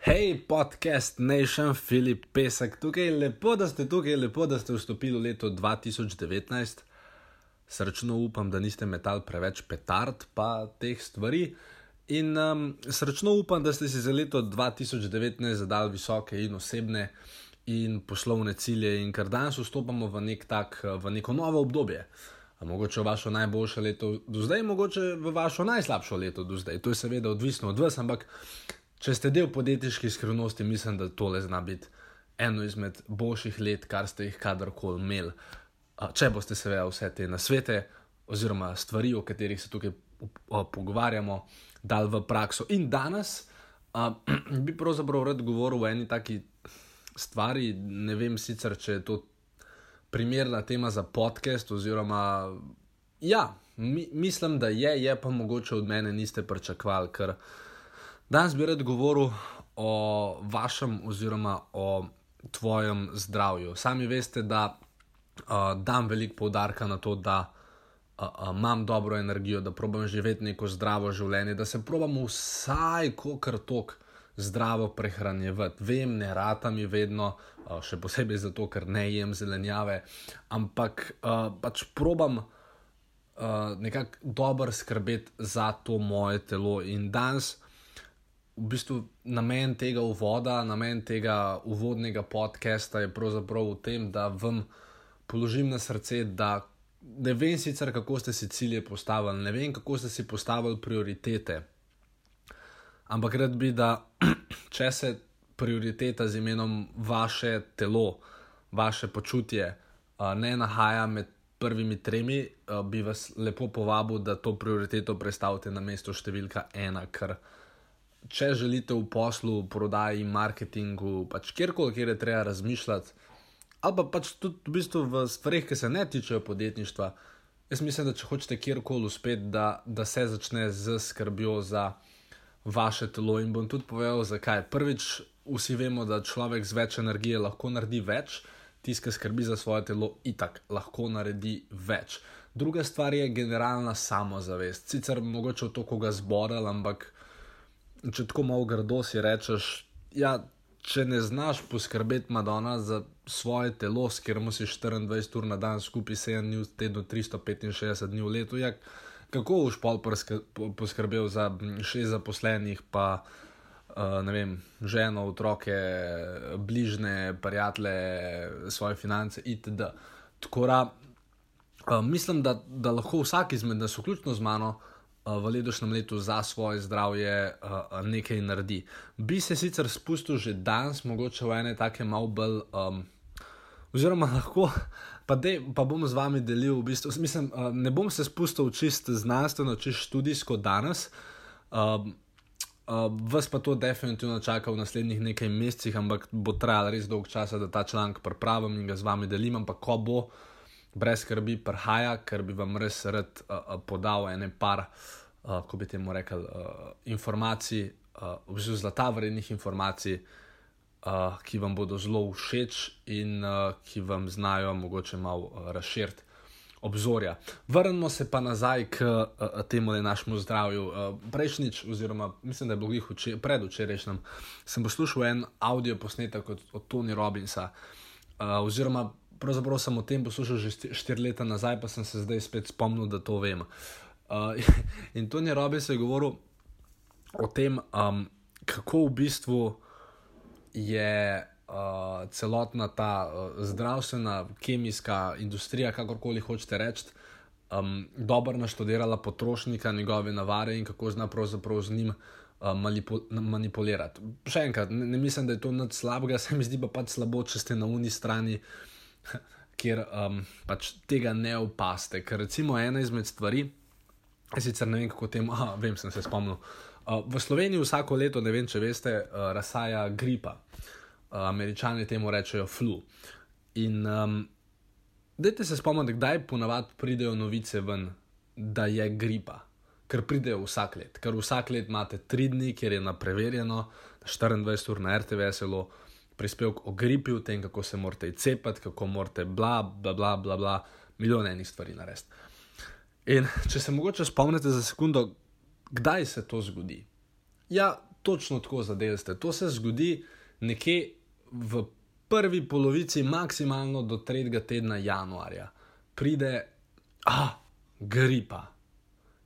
Hej, podcast Nation, Filip Pesek, tukaj lepo, da ste tukaj, lepo, da ste vstopili v leto 2019. Srčno upam, da niste metali preveč petard pa teh stvari. In um, srčno upam, da ste si za leto 2019 zadali visoke in osebne in poslovne cilje, in ker danes vstopamo v, nek tak, v neko novo obdobje. Mogoče v vašo najboljše leto do zdaj, mogoče v vašo najslabše leto do zdaj. To je seveda odvisno od vas, ampak če ste del podjetniške skrivnosti, mislim, da tole zna biti eno izmed boljših let, kar ste jih kadarkoli imeli. Če boste seveda vse te nasvete oziroma stvari, o katerih se tukaj pogovarjamo, dal v prakso. In danes bi pravzaprav rad govoril o eni taki stvari, ne vem sicer, če je to primerna tema za podcast, oziroma, ja, mi, mislim, da je, je pa mogoče od mene niste pričakovali, ker danes bi rad govoril o vašem oziroma o tvojem zdravju. Sami veste, da uh, dam veliko poudarka na to, da uh, uh, imam dobro energijo, da probujem živeti neko zdravo življenje, da se probujem vsaj kar tok zdravo prehranjevati. Vem, ne rata mi vedno, še posebej zato, ker ne jem zelenjave, ampak pač probam nekako dobro skrbeti za to moje telo. In danes, v bistvu, namen tega uvoda, namen tega uvodnega podcasta je pravzaprav v tem, da vam položim na srce, da. Ne vem sicer, kako ste si cilje postavili, ne vem, kako ste si postavili prioritete, ampak rad bi, da če se prioriteta z imenom vaše telo, vaše počutje ne nahaja med prvimi tremi, bi vas lepo povabil, da to prioriteto predstavite na mesto številka ena. Ker če želite v poslu, prodaji, marketingu, pač kjerkoli, kjer je treba razmišljati, ali pa pač tudi v, bistvu v stvarih, ki se ne tičejo podjetništva. Jaz mislim, da če hočete kjerkoli uspeti, da, da se začne z skrbjo za vaše telo. In bom tudi povedal, zakaj. Prvič, vsi vemo, da človek z več energije lahko naredi več, tisti, ki skrbi za svoje telo, itak lahko naredi več. Druga stvar je generalna samozavest. Sicer mogoče to, ko ga zboral, ampak če tako malo grdo si rečeš, ja, če ne znaš poskrbeti, Madonna, za svoje telo, s katerim si 24 ur na dan, skupaj 7 dni v tednu, 365 dni v letu, jak kako boš pol poskrbel za šest zaposlenih, pa uh, ne vem, ženo, otroke, bližne, prijatelje, svoje finance itd. Tako da uh, mislim, da, da lahko vsak izmed nas, vključno z mano, v letošnjem letu za svoje zdravje uh, nekaj naredi. Bi se sicer spustil že danes, mogoče v ene take malo bolj. Um, oziroma lahko, pa, dej, pa bom z vami delil, v bistvu, mislim, uh, ne bom se spustil čist znanstveno, čist študijsko danes. Uh, uh, vas pa to definitivno čaka v naslednjih nekaj mesecih, ampak bo trajalo res dolgo časa, da ta članek pripravim in ga z vami delim. Ampak ko bo, brez skrbi, prhaja, ker bi vam res rad uh, podal ene par, uh, ko bi temu rekel, uh, informacij, uh, v bistvu zlata vrednih informacij uh, ki vam bodo zelo všeč in uh, ki vam znajo mogoče malo uh, razširiti obzorja. Vrnimo se pa nazaj k uh, temu našemu zdravju. Uh, prejšnjič, oziroma mislim, da je bilo jih predvčerajšnjem, sem poslušal en audio posnetek od, od Tony Robinsa. Uh, oziroma, pravzaprav sem o tem poslušal že štiri leta nazaj, pa sem se zdaj spet spomnil, da to vem. Uh, in Tony Robins je govoril o tem, um, kako v bistvu je uh, celotna ta uh, zdravstvena, kemijska industrija, kakorkoli hočete reči, um, dobro naštudirala potrošnika, njegove navare in kako zna pravzaprav z njim uh, manipu manipulirati. Še enkrat, ne, ne mislim, da je to nič slabega, se mi zdi pa pač slabo, če ste na uni strani. Ker um, pač tega ne opaste. Ker recimo ena izmed stvari, sicer ne vem kako temu, ah, vem, sem se spomnil, uh, v Sloveniji vsako leto, ne vem, če veste, uh, razsaja gripa. Uh, američani temu rečejo flu. In um, dajte se spomniti, kdaj ponavadi pridejo novice ven, da je gripa. Ker pridejo vsak let, ker vsak let imate tri dni, kjer je na preverjeno, 24 ur na RTV zelo prispevek o gripi, o tem, kako se morate cepati, kako morate bla, bla, bla, bla, bla milijon enih stvari narediti. In če se mogoče spomnite za sekundo, kdaj se to zgodi? Ja, točno tako zadelite. To se zgodi nekje v prvi polovici, maksimalno do 3. tedna januarja. Pride, ah, gripa.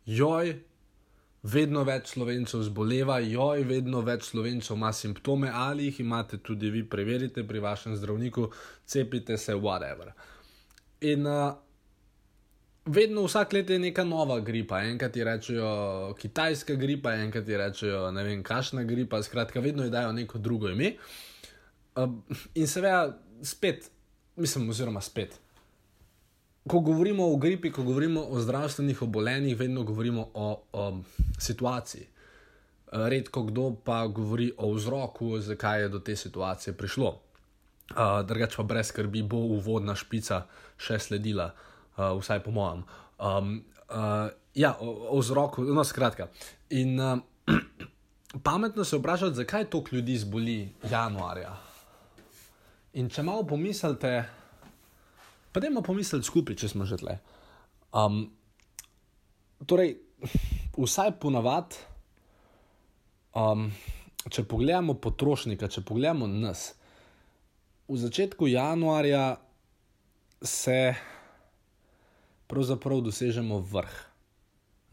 Joj, vedno več slovencev zboleva, joj, vedno več slovencev ima simptome ali jih imate tudi vi, preverite pri vašem zdravniku, cepite se, whatever. In uh, vedno vsak let je neka nova gripa. Enkrat ti rečejo kitajska gripa, enkrat ti rečejo ne vem, kašna gripa, skratka, vedno ji dajo neko drugo ime. Uh, in seveda, spet, mislim, oziroma spet. Ko govorimo o gripi, ko govorimo o zdravstvenih obolenjih, vedno govorimo o, o situaciji. Redko kdo pa govori o vzroku, zakaj je do te situacije prišlo. Uh, Drugač pa brez skrbi bo uvodna špica še sledila. Uh, vsaj po mojem. Um, uh, ja, o, o vzroku, no, skratka. In uh, pametno se vprašati, zakaj to ljudi zboli januarja. In če malo pomislite, pa da imamo pomisliti skupaj, če smo že tle. Um, torej, vsaj ponavadi, um, če pogledamo potrošnika, če pogledamo nas, v začetku januarja se pravzaprav dosežemo vrh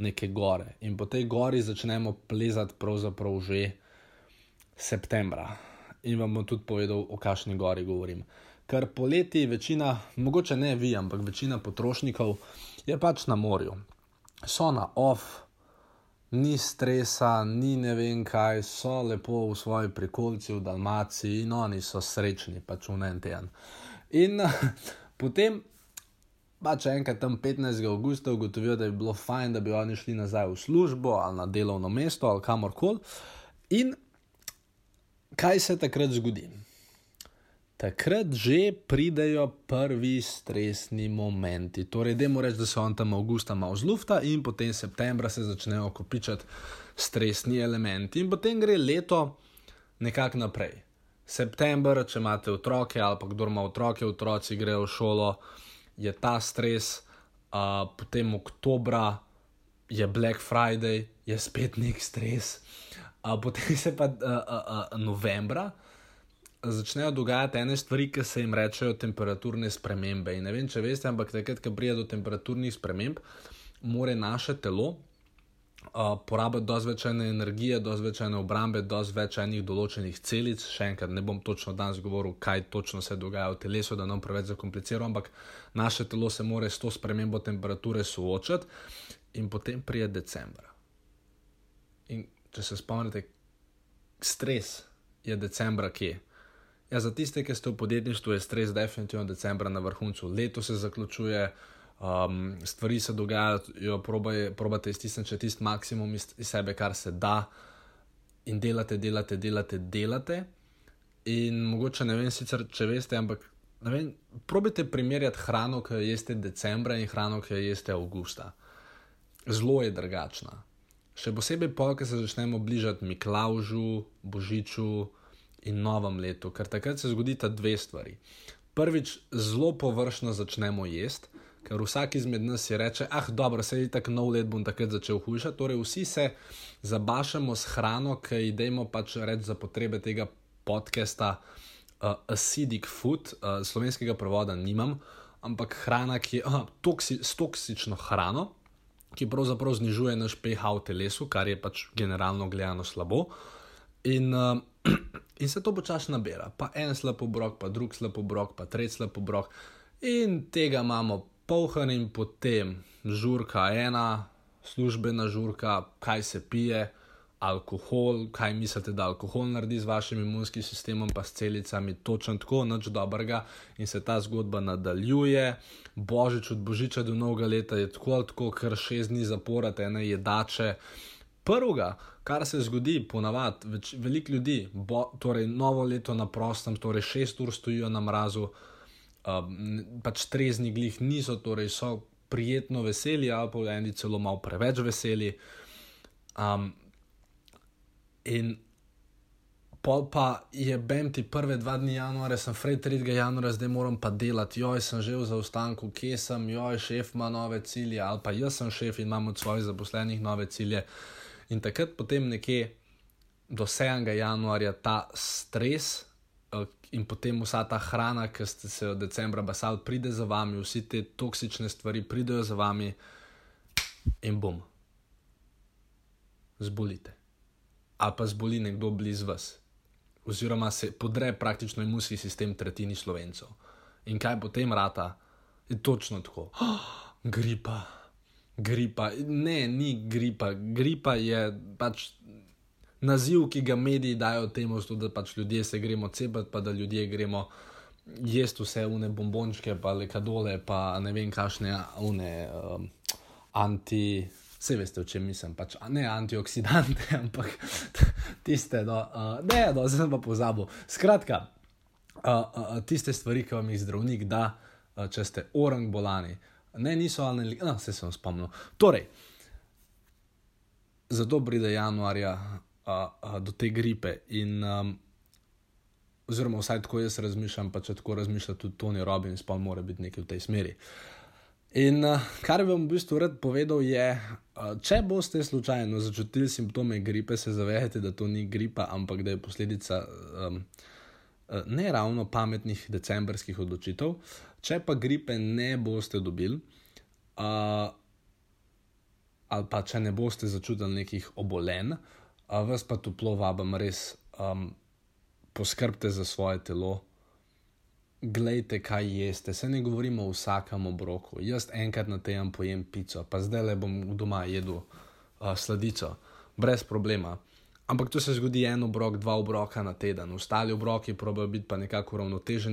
neke gore in po tej gori začnemo plezati pravzaprav že septembra. In vam bom tudi povedal, o kakšni gori govorim. Ker poleti večina, mogoče ne vi, ampak večina potrošnikov je pač na morju. So na off, ni stresa, ni ne vem kaj, so lepo v svoji prikolci v Dalmaciji in oni so srečni, pač v en teden. In potem Pa če enkrat tam 15. augusta ugotovijo, da bi bilo fajn, da bi oni šli nazaj v službo ali na delovno mesto ali kamorkoli. In kaj se takrat zgodi? Takrat že pridejo prvi stresni momenti. Torej, da moramo reči, da so on tam avgusta malo zlufta in potem septembra se začnejo kopičati stresni elementi, in potem gre leto nekako naprej. September, če imate otroke ali pa kdo ima otroke, otroci grejo v šolo je ta stres, uh, potem oktober je Black Friday, je spet nek stres, uh, potem se pa uh, uh, uh, novembra. Začnejo dogajati ene stvari, ki se jim rečejo temperaturne spremembe. In ne vem, če veste, ampak takrat, ko pride do temperaturnih sprememb, more naše telo uh, porabiti dosti več energije, dosti več obrambe, dosti več enih določenih celic. Še enkrat ne bom točno danes govoril, kaj točno se dogaja v telesu, da nam preveč zakompliciramo, ampak naše telo se more s to spremembo temperature soočati in potem prije decembra. In če se spomnite, stres je decembra kje. Ja, za tiste, ki ste v podjetništvu, je stres definitivno decembra na vrhuncu. Leto se zaključuje, um, stvari se dogajajo, probate iztisniti tisti maksimum iz, iz sebe, kar se da, in delate, delate, delate, delate. In mogoče ne vem, sicer, če veste, ampak vem, probite primerjati hrano, ki jo jeste decembra in hrano, ki jo jeste avgusta. Zelo je drugačna. Še posebej, ko se začnemo bližati Miklaužu, Božiču in novem letu, ker takrat se zgodita dve stvari. Prvič, zelo površno začnemo jesti, ker vsak izmed nas si reče: Ah, dobro, se je tako nov let, bom takrat začel hujšati. Torej, vsi se zabašamo s hrano, ki jo idemo pač reči za potrebe tega podcasta. Uh, acidic food, uh, slovenskega prevoda nimam, ampak hrana, ki je uh, toksi, s toksično hrano, ki pravzaprav znižuje naš pH v telesu, kar je pač generalno gledano slabo. In, uh, in se to počasi nabira, pa en slab obrok, pa drug slab obrok, pa tretji slab obrok, in tega imamo polhan in potem žurka ena, službena žurka, kaj se pije, alkohol, kaj mislite, da alkohol naredi z vašim imunskim sistemom, pa s celicami, točno tako, noč dobrega in se ta zgodba nadaljuje. Božič od božiča do novega leta je tako ali tako, kar šest dni zapora, ene jedače. Prvega, kar se zgodi, ponavadi, veliko ljudi, bo, torej novo leto na prostem, torej šest ur stojijo na mrazu, um, pač trezni glih niso, torej so prijetno veseli, ali pa eni celo malo preveč veseli. Um, in pol pa je BMT prve dva dni januarja, sem frej 3. januarja, zdaj moram pa delati, joj, sem že v zaostanku, kje sem, joj, šef ima nove cilje, ali pa jaz sem šef in imam od svojih zaposlenih nove cilje. In takrat potem nekje do 7. januarja ta stres uh, in potem vsa ta hrana, ki ste se od decembra basali, pride za vami, vsi te toksične stvari pridejo za vami in bom. Zbolite. Ali pa zboli nekdo blizu vas. Oziroma se podre praktično imunski sistem tretjini slovencev. In kaj potem rata, je točno tako. Oh, gripa, gripa. Ne, ni gripa. Gripa je pač naziv, ki ga mediji dajo temu, da pač ljudje se gremo cepati, pa da ljudje gremo jesti vse une bombončke, pa lekadole, pa ne vem, kakšne une um, anti. Vse veste, o čem mislim, pač, ne antioksidante, ampak tiste, no, uh, ne, no, zdaj pa pozabil. Skratka, uh, uh, tiste stvari, ki vam jih zdravnik da, uh, če ste orang bolani. Ne, niso ali ne, no, se sem spomnil. Torej, zato pride januarja uh, uh, do te gripe in. Um, Oziroma, vsaj tako jaz razmišljam, pa če tako razmišlja tudi Tony Robbins, pa mora biti nekaj v tej smeri. In uh, kar bi vam v bistvu rad povedal, je, uh, če boste slučajno začutili simptome gripe, se zavedajte, da to ni gripa, ampak da je posledica um, ne ravno pametnih decembrskih odločitev. Če pa gripe ne boste dobili, uh, ali pa če ne boste začutili nekih obolenj, uh, vas pa toplo vabim res. Um, poskrbite za svoje telo, gledajte, kaj jeste. Se ne govorimo o vsakem obroku. Jaz enkrat na teden pojem pico, pa zdaj le bom doma jedel uh, sladico, brez problema. Ampak to se zgodi en obrok, dva obroka na teden, ostali obroki probajo biti pa nekako uravnoteženi.